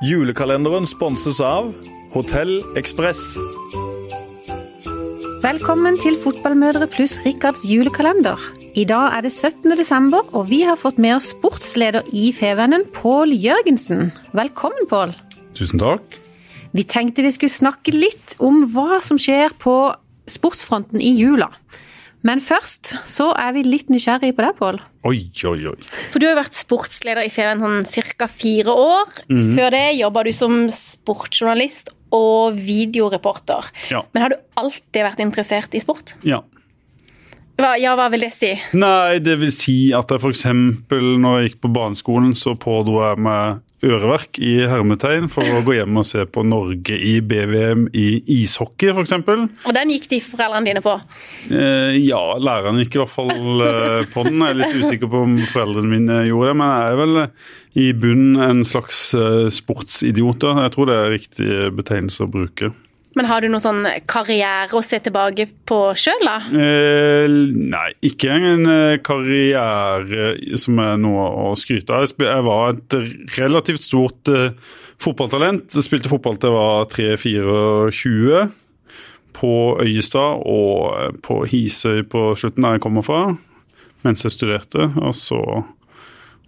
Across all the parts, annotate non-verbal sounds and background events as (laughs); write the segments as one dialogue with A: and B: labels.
A: Julekalenderen sponses av Hotell Ekspress.
B: Velkommen til Fotballmødre pluss Rikards julekalender. I dag er det 17. desember, og vi har fått med oss sportsleder i Fevennen, Pål Jørgensen. Velkommen, Pål.
C: Tusen takk.
B: Vi tenkte vi skulle snakke litt om hva som skjer på sportsfronten i jula. Men først så er vi litt nysgjerrige på deg, Pål.
C: Oi, oi, oi.
D: For du har jo vært sportsleder i Feven sånn ca. fire år.
C: Mhm.
D: Før det jobba du som sportsjournalist og videoreporter.
C: Ja.
D: Men har du alltid vært interessert i sport?
C: Ja.
D: Hva, ja, hva vil det si?
C: Nei, det vil si at jeg f.eks. når jeg gikk på barneskolen, så pådro jeg meg øreverk i hermetegn for å gå hjem og se på Norge i BVM i ishockey, f.eks.
D: Og den gikk de foreldrene dine på.
C: Eh, ja, læreren gikk i hvert fall eh, på den. Jeg er litt usikker på om foreldrene mine gjorde det, men jeg er vel i bunnen en slags eh, sportsidiot. Jeg tror det er riktig betegnelse å bruke.
D: Men har du noen sånn karriere å se tilbake på sjøl, da?
C: Eh, nei, ikke en eh, karriere som er noe å skryte av. Jeg var et relativt stort eh, fotballtalent. Jeg spilte fotball til jeg var 3-24 på Øyestad og eh, på Hisøy på slutten der jeg kommer fra, mens jeg studerte. Og så,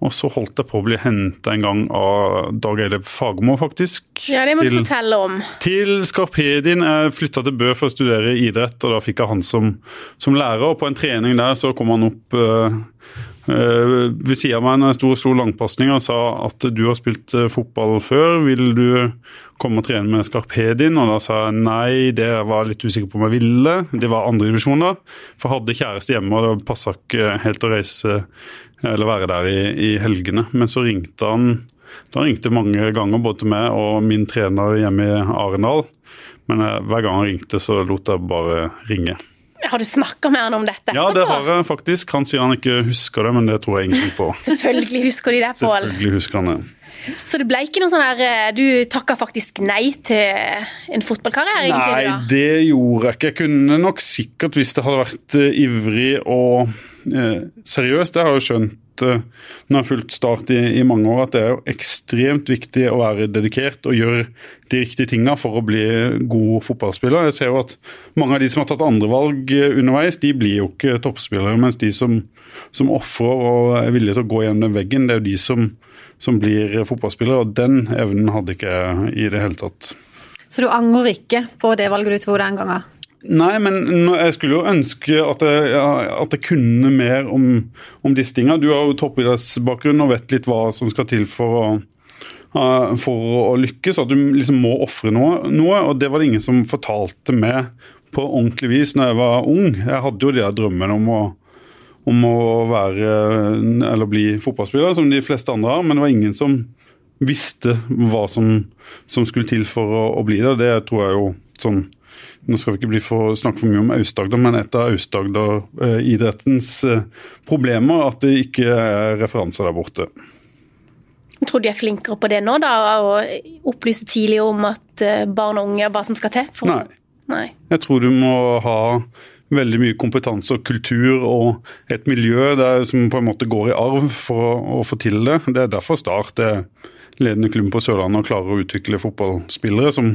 C: og så holdt jeg på å bli henta en gang av Dag Eilev Fagermo, faktisk.
D: Ja, det må du fortelle om.
C: til Skarpedien. Jeg flytta til Bø for å studere idrett, og da fikk jeg han som, som lærer. Og på en trening der så kom han opp øh, ved siden av meg når jeg sto og slo langpasninger sa at du har spilt øh, fotball før, vil du komme og trene med Skarpedin? Og da sa jeg nei, det var jeg litt usikker på om jeg ville. Det var andredivisjon da, for jeg hadde kjæreste hjemme, og det passa ikke helt å reise eller være der i, i helgene. Men så ringte han da ringte mange ganger både til meg og min trener hjemme i Arendal. Men eh, hver gang han ringte, så lot jeg bare ringe.
D: Har du snakka med han om dette
C: Ja, det har jeg faktisk. Han sier han ikke husker det, men det tror jeg ingenting på. (laughs)
D: Selvfølgelig husker de det, Pål.
C: Selvfølgelig husker han det.
D: Så det ble ikke noe sånn her eh, Du takka faktisk nei til en fotballkarriere, egentlig?
C: Nei,
D: da?
C: det gjorde jeg ikke. Jeg kunne nok sikkert, hvis det hadde vært eh, ivrig og eh, seriøst, det har jeg jo skjønt eh, når jeg har fulgt Start i, i mange år, at det er jo ekstremt viktig å være dedikert og gjøre de riktige tinga for å bli god fotballspiller. Jeg ser jo at mange av de som har tatt andre valg eh, underveis, de blir jo ikke toppspillere, mens de som, som ofrer og er villige til å gå gjennom veggen, det er jo de som, som blir fotballspillere. Og den evnen hadde ikke jeg i det hele tatt.
B: Så du angrer ikke på det valget du tok den gangen?
C: Nei, men jeg skulle jo ønske at jeg, at jeg kunne mer om, om disse tingene. Du har jo toppidrettsbakgrunn og vet litt hva som skal til for å, for å lykkes. At du liksom må ofre noe, noe. Og det var det ingen som fortalte meg på ordentlig vis når jeg var ung. Jeg hadde jo de drømmene om å, om å være eller bli fotballspiller, som de fleste andre har, men det var ingen som visste hva som, som skulle til for å, å bli det. Det tror jeg jo sånn nå skal vi ikke bli for, snakke for mye om Aust-Agder, men et av Aust-Agder-idrettens eh, problemer at det ikke er referanser der borte.
D: Jeg tror de er flinkere på det nå, da, og opplyse tidlig om at eh, barn og unge hva som skal til?
C: Nei.
D: Nei.
C: Jeg tror du må ha veldig mye kompetanse og kultur og et miljø der, som på en måte går i arv for å, å få til det. Det er derfor Start er ledende klubb på Sørlandet og klarer å utvikle fotballspillere. Som,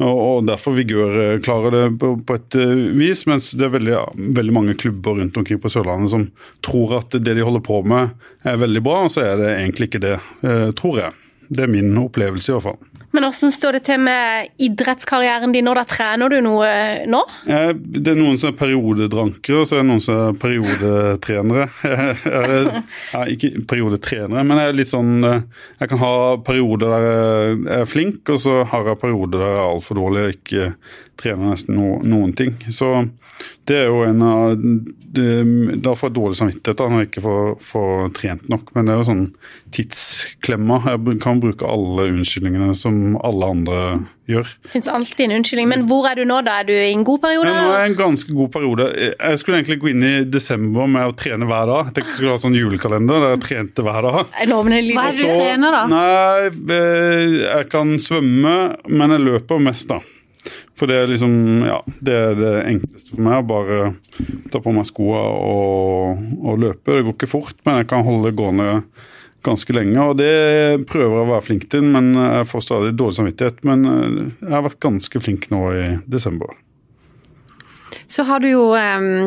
C: og, derfor Vigør eh, klarer det på, på et eh, vis, mens det er veldig, veldig mange klubber rundt omkring på Sørlandet som tror at det de holder på med er veldig bra, og så er det egentlig ikke det, eh, tror jeg. Det er min opplevelse i hvert fall.
D: Men hvordan står det til med idrettskarrieren din nå? Da trener du noe nå?
C: Eh, Det er noen som er periodedrankere, og så er det noen som er periodetrenere. (laughs) Jeg- ikke periodetrenere, men jeg er litt sånn eh, Jeg kan ha perioder der jeg er flink, og så har jeg perioder der jeg er altfor dårlig og ikke trener nesten no, noen ting. Så det er jo en av det- Da får jeg dårlig samvittighet da, når jeg ikke får, får trent nok, men det er jo sånn tidsklemma. Jeg kan bruke alle unnskyldningene som alle andre gjør.
D: Det fins alltid en unnskyldning. Men hvor er du nå, da? Er du i en god periode?
C: Ja, nå er jeg en ganske god periode. Jeg skulle egentlig gå inn i desember med å trene hver dag. Jeg tenkte jeg skulle ha sånn julekalender der jeg trente hver dag.
B: Hva er det du trener, da?
C: Nei, jeg kan svømme, men jeg løper mest, da. For det er liksom, ja, det er det enkleste for meg. å Bare ta på meg skoene og, og løpe. Det går ikke fort, men jeg kan holde det gående ganske lenge. Og det prøver jeg å være flink til, men jeg får stadig dårlig samvittighet. Men eh, jeg har vært ganske flink nå i desember.
B: Så har du jo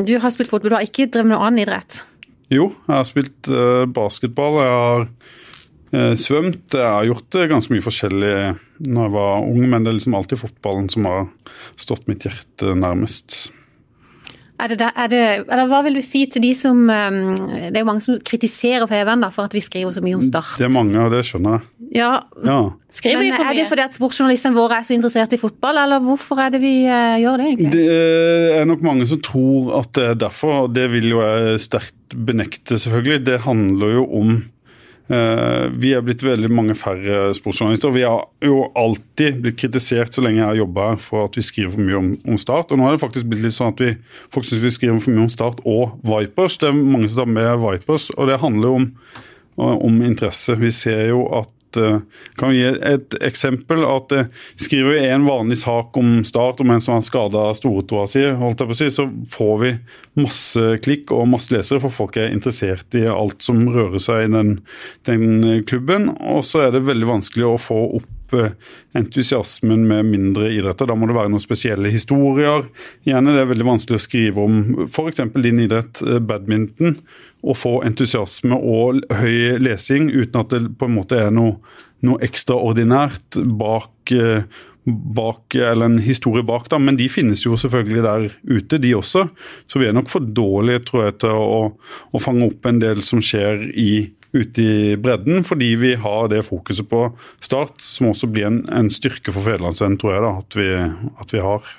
B: Du har spilt fotball, du har ikke drevet noe annen idrett?
C: Jo, jeg har spilt uh, basketball. Jeg har uh, svømt. Jeg har gjort ganske mye forskjellig når jeg var ung, men det er liksom alltid fotballen som har stått mitt hjerte nærmest.
B: Er det, er det, eller Hva vil du si til de som Det er jo mange som kritiserer Feven for at vi skriver så mye om Start.
C: Det er mange, og det skjønner jeg.
B: Ja,
C: ja.
B: Skriver vi for mye? Er det fordi at sportsjournalistene våre er så interessert i fotball, eller hvorfor er det vi uh, gjør det? egentlig?
C: Det er nok mange som tror at det er derfor, og det vil jo jeg sterkt benekte, selvfølgelig. Det handler jo om Eh, vi er blitt veldig mange færre sportsjournalister. Vi har jo alltid blitt kritisert så lenge jeg har jobba her for at vi skriver for mye om, om, Start. Og nå er det faktisk blitt litt sånn at vi folk syns vi skriver for mye om Start og Vipers. Det er mange som tar med Vipers, og det handler om, om interesse. Vi ser jo at Eh, kan vi gi et eksempel. at eh, Skriver vi en vanlig sak om Start, om en som har skada stortåa si, si, så får vi masse klikk og masse lesere, for folk er interessert i alt som rører seg i den, den klubben. Og så er det veldig vanskelig å få opp entusiasmen med mindre idretter. Da må det være noen spesielle historier. Gjerne det er veldig vanskelig å skrive om f.eks. din idrett, eh, badminton, og få entusiasme og høy lesing uten at det på en måte er noe, noe ekstraordinært bak, eh, bak, eller en historie bak. da, Men de finnes jo selvfølgelig der ute, de også. Så vi er nok for dårlige tror jeg, til å, å fange opp en del som skjer i ute i bredden, fordi vi har det fokuset på Start, som også blir en, en styrke for Federlandsvennen, tror jeg da, at vi, at vi har.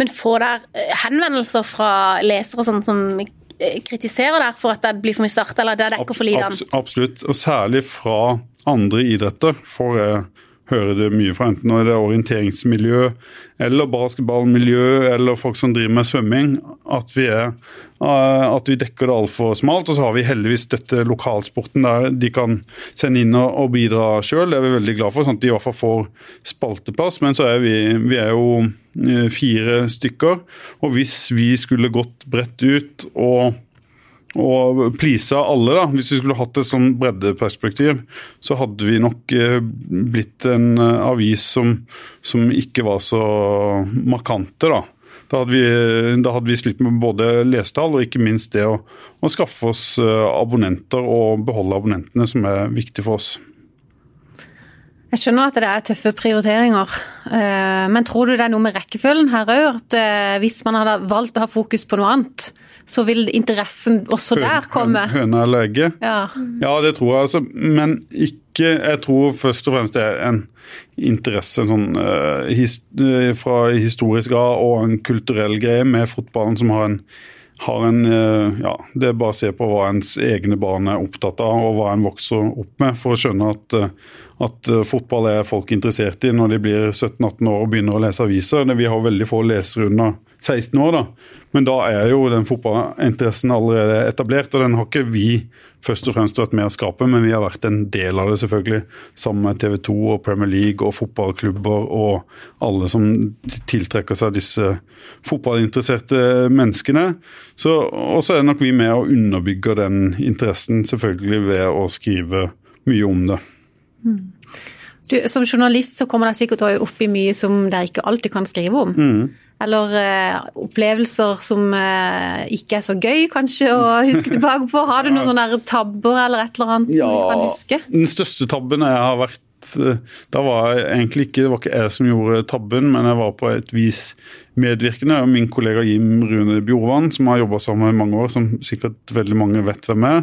D: Men får dere eh, henvendelser fra lesere sånn som eh, kritiserer dere for at det blir for mye start, eller det dekker for lite annet?
C: Absolutt, og særlig fra andre idretter får jeg hører det mye fra enten det er orienteringsmiljø eller basketballmiljø eller folk som driver med svømming, at vi, er, eh, at vi dekker det altfor smalt. Og så har vi heldigvis dette lokalsporten der de kan sende inn og bidra sjøl. Det er vi veldig glad for, sånn at de i hvert fall får spalteplass. Men så er vi, vi er jo eh, fire stykker, og hvis vi skulle gått bredt ut og og please alle, da. Hvis vi skulle hatt et sånn breddeperspektiv, så hadde vi nok eh, blitt en eh, avis som, som ikke var så markante, da. Da hadde, vi, da hadde vi slitt med både lesetall og ikke minst det å, å, skaffe oss eh, abonnenter og beholde abonnentene, som er viktig for oss.
B: Jeg skjønner at det er tøffe prioriteringer, men tror du det er noe med rekkefølgen her òg? At hvis man hadde valgt å ha fokus på noe annet, så vil interessen også der komme.
C: Høna eller egget?
B: Ja.
C: ja. det tror jeg. Altså, men ikke Jeg tror først og fremst det er en interesse sånn, uh, his, uh, fra historisk av og en kulturell greie med fotballen som har en har en, uh, ja, Det er bare å se på hva ens egne barn er opptatt av og hva en vokser opp med, for å skjønne at, at fotball er folk interessert i når de blir 17-18 år og begynner å lese aviser. Vi har veldig få lesere under 16 år, da. Men da er jo den fotballinteressen allerede etablert, og den har ikke vi først og fremst vært med å skape, men vi har vært en del av det, selvfølgelig. Sammen med TV 2 og Premier League og fotballklubber og alle som tiltrekker seg disse fotballinteresserte menneskene. Og så er nok vi med å underbygge den interessen, selvfølgelig ved å skrive mye om det.
B: Mm. Du, som journalist så kommer dere sikkert opp i mye som dere ikke alltid kan skrive om.
C: Mm.
B: Eller eh, opplevelser som eh, ikke er så gøy, kanskje, å (laughs) huske tilbake på. Har du noen sånne tabber eller et eller annet ja, som du kan huske?
C: Den største tabben jeg har vært uh, Da var jeg egentlig ikke Det var ikke jeg som gjorde tabben, men jeg var på et vis medvirkende. Og min kollega Jim Rune Bjorvann, som har jobba sammen i mange år, som sikkert veldig mange vet hvem er.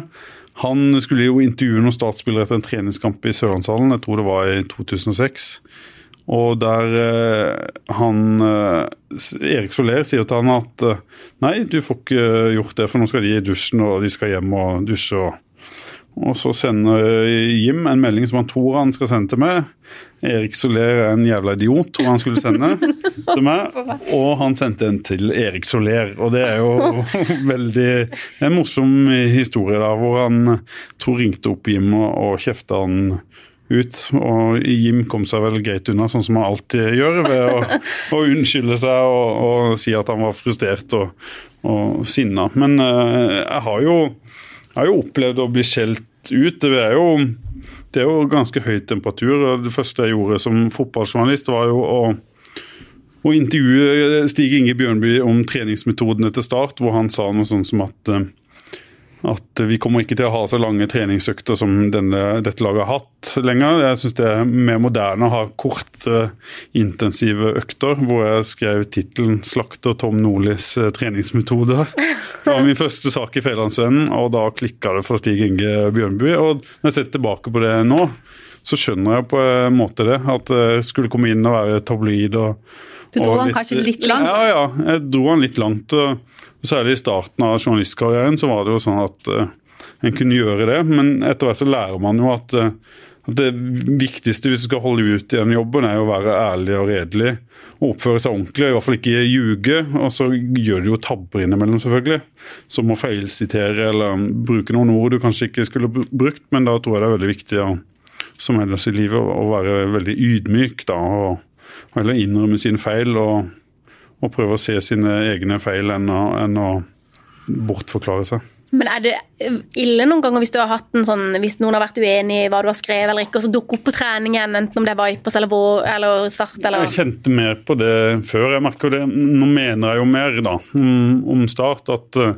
C: Han skulle jo intervjue noen statsspillere etter en treningskamp i Sørlandshallen, jeg tror det var i 2006. Og der eh, han eh, Erik Soler sier til han at eh, nei, du får ikke gjort det, for nå skal de i dusjen, og de skal hjem og dusje. og og så sender Jim en melding som han tror han skal sende til meg. Erik Soler er en jævla idiot, tror han skulle sende til (laughs) meg. Og han sendte en til Erik Soler. Og det er jo (laughs) veldig en morsom historie, da, hvor han tror ringte opp Jim og, og kjefta han ut. Og Jim kom seg vel greit unna, sånn som han alltid gjør, ved å, (laughs) å unnskylde seg og, og, si at han var frustrert og, og sinna. Men uh, jeg har jo Jeg har jo opplevd å bli skjelt ut. Det er jo, det er jo ganske høy temperatur. og Det første jeg gjorde som fotballjournalist, var jo å, å intervjue Stig Inge Bjørnby om treningsmetodene til Start, hvor han sa noe sånn som at eh, at vi kommer ikke til å ha så lange treningsøkter som denne, dette laget har hatt lenger. Jeg syns det er mer moderne å ha korte, intensive økter, hvor jeg skrev tittelen 'Slakter Tom Nordlis treningsmetode». treningsmetoder'. Det var min første sak i Fedrelandsvennen, og da klikka det for Stig Inge Bjørnby. Og når jeg ser tilbake på det nå, så skjønner jeg på en måte det. At jeg skulle komme inn og være tabloid og
B: Du dro han kanskje litt langt?
C: Ja, ja. Jeg dro han litt langt. Særlig i starten av journalistkarrieren så var det jo sånn at uh, en kunne gjøre det. Men etter hvert så lærer man jo at, at det viktigste hvis du skal holde ut i den jobben, er jo å være ærlig og redelig. Og oppføre seg ordentlig, i hvert fall ikke ljuge. Og så gjør du jo tabber innimellom, selvfølgelig. Som å feilsitere eller bruke noen ord du kanskje ikke skulle brukt. Men da tror jeg det er veldig viktig, å, som ellers i livet, å være veldig ydmyk. da, og, og heller innrømme sine feil. og og prøve å se sine egne feil enn å, enn å bortforklare seg.
D: Men er det ille noen ganger hvis du har hatt en sånn, hvis noen har vært uenig i hva du har skrevet, eller ikke, og så dukker opp på treningen, enten om det er Vipers eller, vår, eller Start? eller...
C: Jeg kjente mer på det før. Jeg merker det, Nå mener jeg jo mer da, om, om Start. At uh,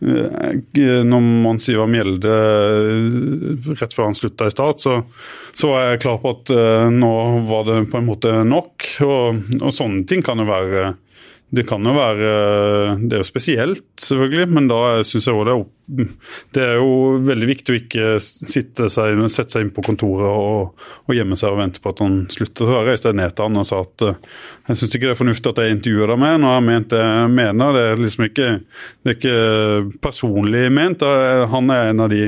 C: når Mons Ivar Mjelde rett før han slutta i Start, så, så, var jeg klar på at uh, nå var det på en måte nok. Og, og sånne ting kan jo være det kan jo være Det er jo spesielt, selvfølgelig, men da syns jeg òg det, er, det er jo veldig viktig å ikke seg, sette seg inn på kontoret og, og gjemme seg og vente på at han slutter. Så reiste jeg ned til han og sa at jeg syns ikke det er fornuftig at jeg intervjuer deg med. Nå har jeg ment det jeg mener. Det er liksom ikke, det er ikke personlig ment. Han er en av de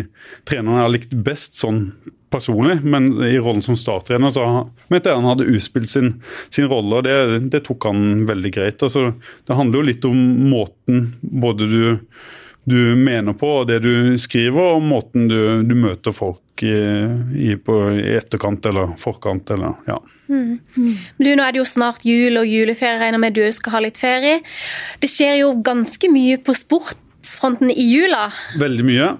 C: trenerne jeg har likt best sånn personlig, men i rollen som starttrener så mente jeg han hadde utspilt sin, sin rolle, og det, det, tok han veldig greit. Altså, det handler jo litt om måten både du, du mener på og det du skriver, og måten du, du møter folk i, i, på, i, etterkant eller forkant. Eller, ja.
D: Mm. Du, Nå er det jo snart jul og juleferie, regner med du skal ha litt ferie. Det skjer jo ganske mye på sportsfronten i jula.
C: Veldig mye.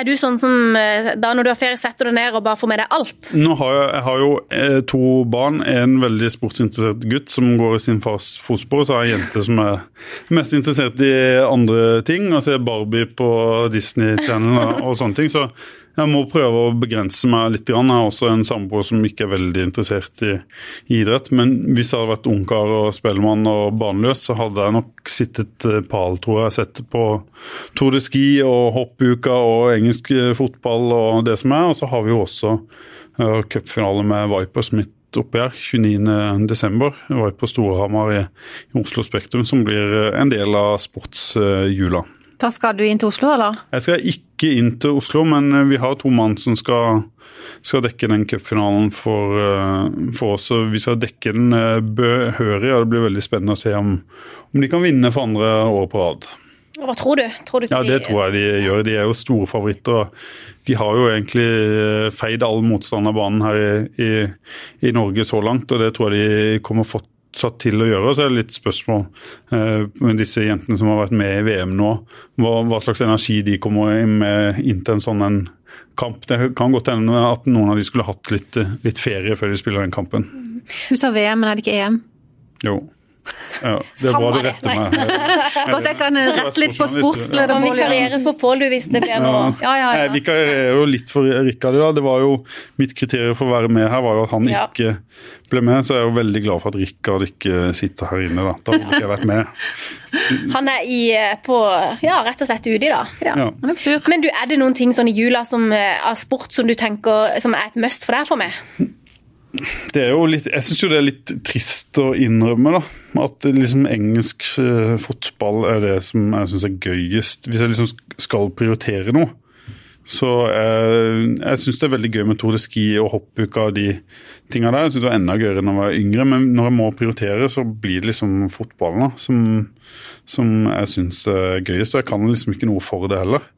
D: Er du sånn som da når du har ferie, setter du ned og bare får med deg alt?
C: Nå har jeg, jeg har jo eh, to barn. En veldig sportsinteressert gutt som går i sin fars fotspor. Så har jeg en jente som er mest interessert i andre ting. Og ser Barbie på Disney Channel og, og sånne ting. Så jeg må prøve å begrense meg litt. Jeg har også en samboer som ikke er veldig interessert i, idrett. Men hvis jeg hadde vært ungkar og spellemann og barnløs, så hadde jeg nok sittet pal, tror jeg. Sett på Tour de Ski og hoppuka og engelsk fotball og det som er. Og så har vi jo også uh, cupfinale med Vipers midt oppi her 29.12. Viper Storhamar i, i Oslo Spektrum, som blir en del av sportsjula.
B: Da skal du inn til Oslo, eller?
C: Jeg skal ikke inn til Oslo, men vi har to mann som skal, skal dekke den cupfinalen for, for, oss. og Vi skal dekke den behørig, og det blir veldig spennende å se om, om de kan vinne for andre år på rad.
D: Hva tror du? Tror du
C: ja, Det tror jeg de gjør. De er jo store favoritter. De har jo egentlig feid all motstand av banen her i, i, i Norge så langt, og det tror jeg de kommer fått satt til å gjøre. Så er det litt spørsmål eh, med disse jentene som har vært med i VM nå. Hva, hva slags energi de kommer med inn til en sånn en kamp. Det kan godt hende at noen av de skulle hatt litt, litt ferie før de spiller den kampen.
B: Du sa VM, men er det ikke EM?
C: Jo. Ja, det var det rette meg. (laughs)
B: Godt jeg kan rette litt på sportsleder
D: Pål. Vikariere for Pål, du, hvis det blir noe.
B: Ja, ja, ja.
C: Jeg vikarierer jo litt for Rikard i dag. Det var jo Mitt kriterium for å være med her var jo at han
D: Ja.
C: ikke ble med, så jeg er jo veldig glad for at Rikard ikke sitter her inne. Da Da hadde ikke jeg vært med.
D: Han er i, på, ja, rett og slett uti, da.
B: Ja,
C: Ja.
B: er.
D: Men du, er det noen ting sånn i jula som, eh, av sport som du tenker som er et must for deg for meg?
C: Det er jo litt, jeg syns jo det er litt trist å innrømme da, at liksom engelsk eh, fotball er det som jeg syns er gøyest. Hvis jeg liksom skal prioritere noe, så eh, jeg syns det er veldig gøy med Tour de Ski og hoppuka og de tinga der. Jeg synes det var enda gøyere enn jeg var yngre, men når jeg må prioritere, så blir det liksom fotballen da, som, som jeg syns er gøyest. Og jeg kan liksom ikke noe for det heller.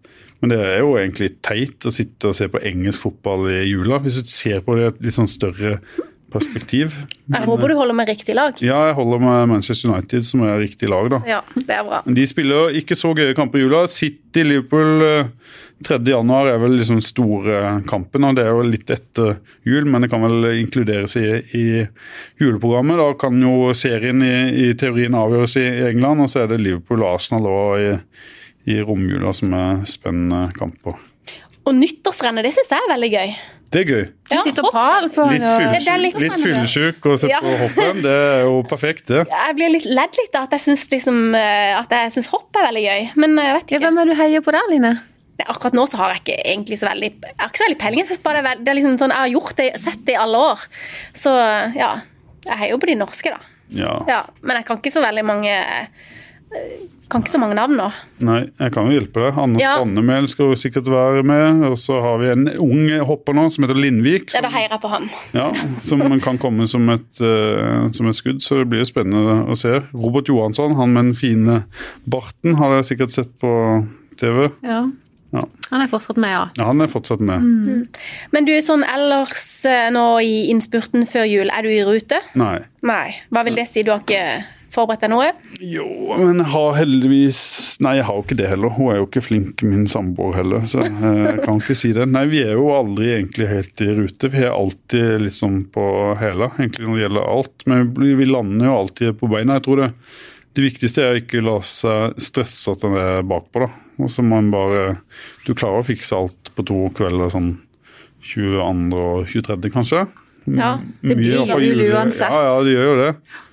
C: Men det er jo egentlig teit å sitte og se på engelsk fotball i jula. Hvis du ser på det i et litt sånn større perspektiv.
D: Jeg håper du holder med riktig lag.
C: Ja, jeg holder med Manchester United, som er riktig lag, da.
D: Ja, det er bra.
C: Men De spiller ikke så gøye kamper i jula. City-Liverpool eh, 3. januar er vel liksom store kampen, og det er jo litt etter jul, men det kan vel inkluderes i, i juleprogrammet. Da kan jo serien i, i teorien avgjøres i England, og så er det Liverpool og Arsenal også i, i romjula som er spennende kamper.
D: Og nyttårsrennet, det syns jeg er veldig gøy.
C: Det er gøy.
B: Du
D: Ja,
B: sitter
D: og
B: pal på
C: Litt
D: er litt
C: litt fyllesyk og se
D: Ja.
C: på hoppen, det er jo perfekt, det.
D: Jeg blir litt ledd litt av at jeg syns liksom, eh, hopp er veldig gøy, men jeg vet
B: Ja,
D: ikke.
B: hvem er du heier på der, Line?
D: Akkurat nå så har jeg ikke egentlig så veldig Jeg har ikke så veldig peiling. Jeg bare det er, veld- det er liksom sånn, jeg har gjort det, sett det i alle år. Så ja. Jeg heier jo på de norske, da.
C: Ja.
D: Ja, men jeg kan ikke så veldig mange eh, Kan ikke så mange navn nå.
C: Nei, jeg kan jo hjelpe deg. Anders
D: Ja.
C: Strandemel skal jo sikkert være med. Og så har vi en ung hopper nå som heter Lindvik.
D: Ja,
C: Som,
D: Da heier jeg på han.
C: ja, som kan komme som et, uh, som et skudd, så det blir jo spennende å se. Robert Johansson, han med den fine barten, har dere sikkert sett på TV.
B: Ja.
C: Ja.
B: Han er fortsatt med, ja.
C: Ja, han er fortsatt med.
D: Men du, sånn ellers eh, nå i innspurten før jul, er du i rute?
C: Nei.
D: Nei. Hva vil det si? Du har ikke forberedt deg noe?
C: Jo, men jeg har heldigvis Nei, jeg har jo ikke det heller. Hun er jo ikke flink, min samboer heller, så eh, jeg kan ikke si det. Nei, vi er jo aldri egentlig helt i rute. Vi er alltid liksom på hæla, egentlig når det gjelder alt. Men vi lander jo alltid på beina. Jeg tror det, det viktigste er å ikke la seg stresse at en er bakpå, da. Og så må en bare Du klarer å fikse alt på to kvelder sånn 22. og 23., kanskje?
D: Ja.
B: Det blir jul uansett.
C: Ja, ja, det gjør jo det.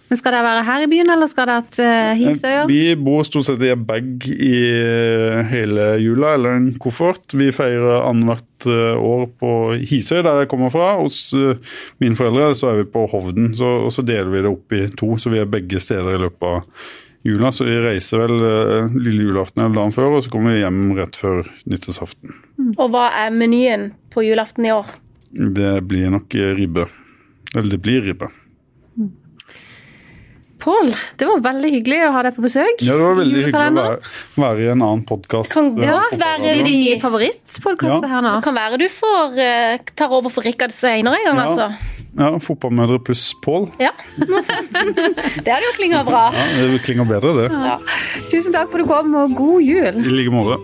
B: Men Skal dere være her i byen, eller skal dere til uh, Hisøya?
C: Vi bor stort sett i en bag i eh, hele jula, eller en koffert. Vi feirer annethvert eh, år på Hisøy, der jeg kommer fra. Hos eh, mine foreldre så er vi på Hovden, så, og så deler vi det opp i to. Så vi er begge steder i løpet av jula. Så vi reiser vel eh, lille julaften eller dagen før, og så kommer vi hjem rett før nyttårsaften.
D: Og hva er menyen på julaften i år?
C: Det blir nok eh, ribbe. Eller det blir ribbe.
B: Pål, det var veldig hyggelig å ha deg på besøk.
C: Ja, det var veldig hyggelig å være, være i en annen podkast.
D: Kan godt være
B: i din
C: Ja.
B: her nå?
D: Det kan være du får uh, tar over for Rikard senere en gang,
C: Ja.
D: altså.
C: Ja, Fotballmødre pluss Pål.
D: Ja. (laughs) det hadde jo klinga bra.
C: Ja, det klinger bedre, det.
B: Tusen takk for at du kom, og god jul.
C: I like måte.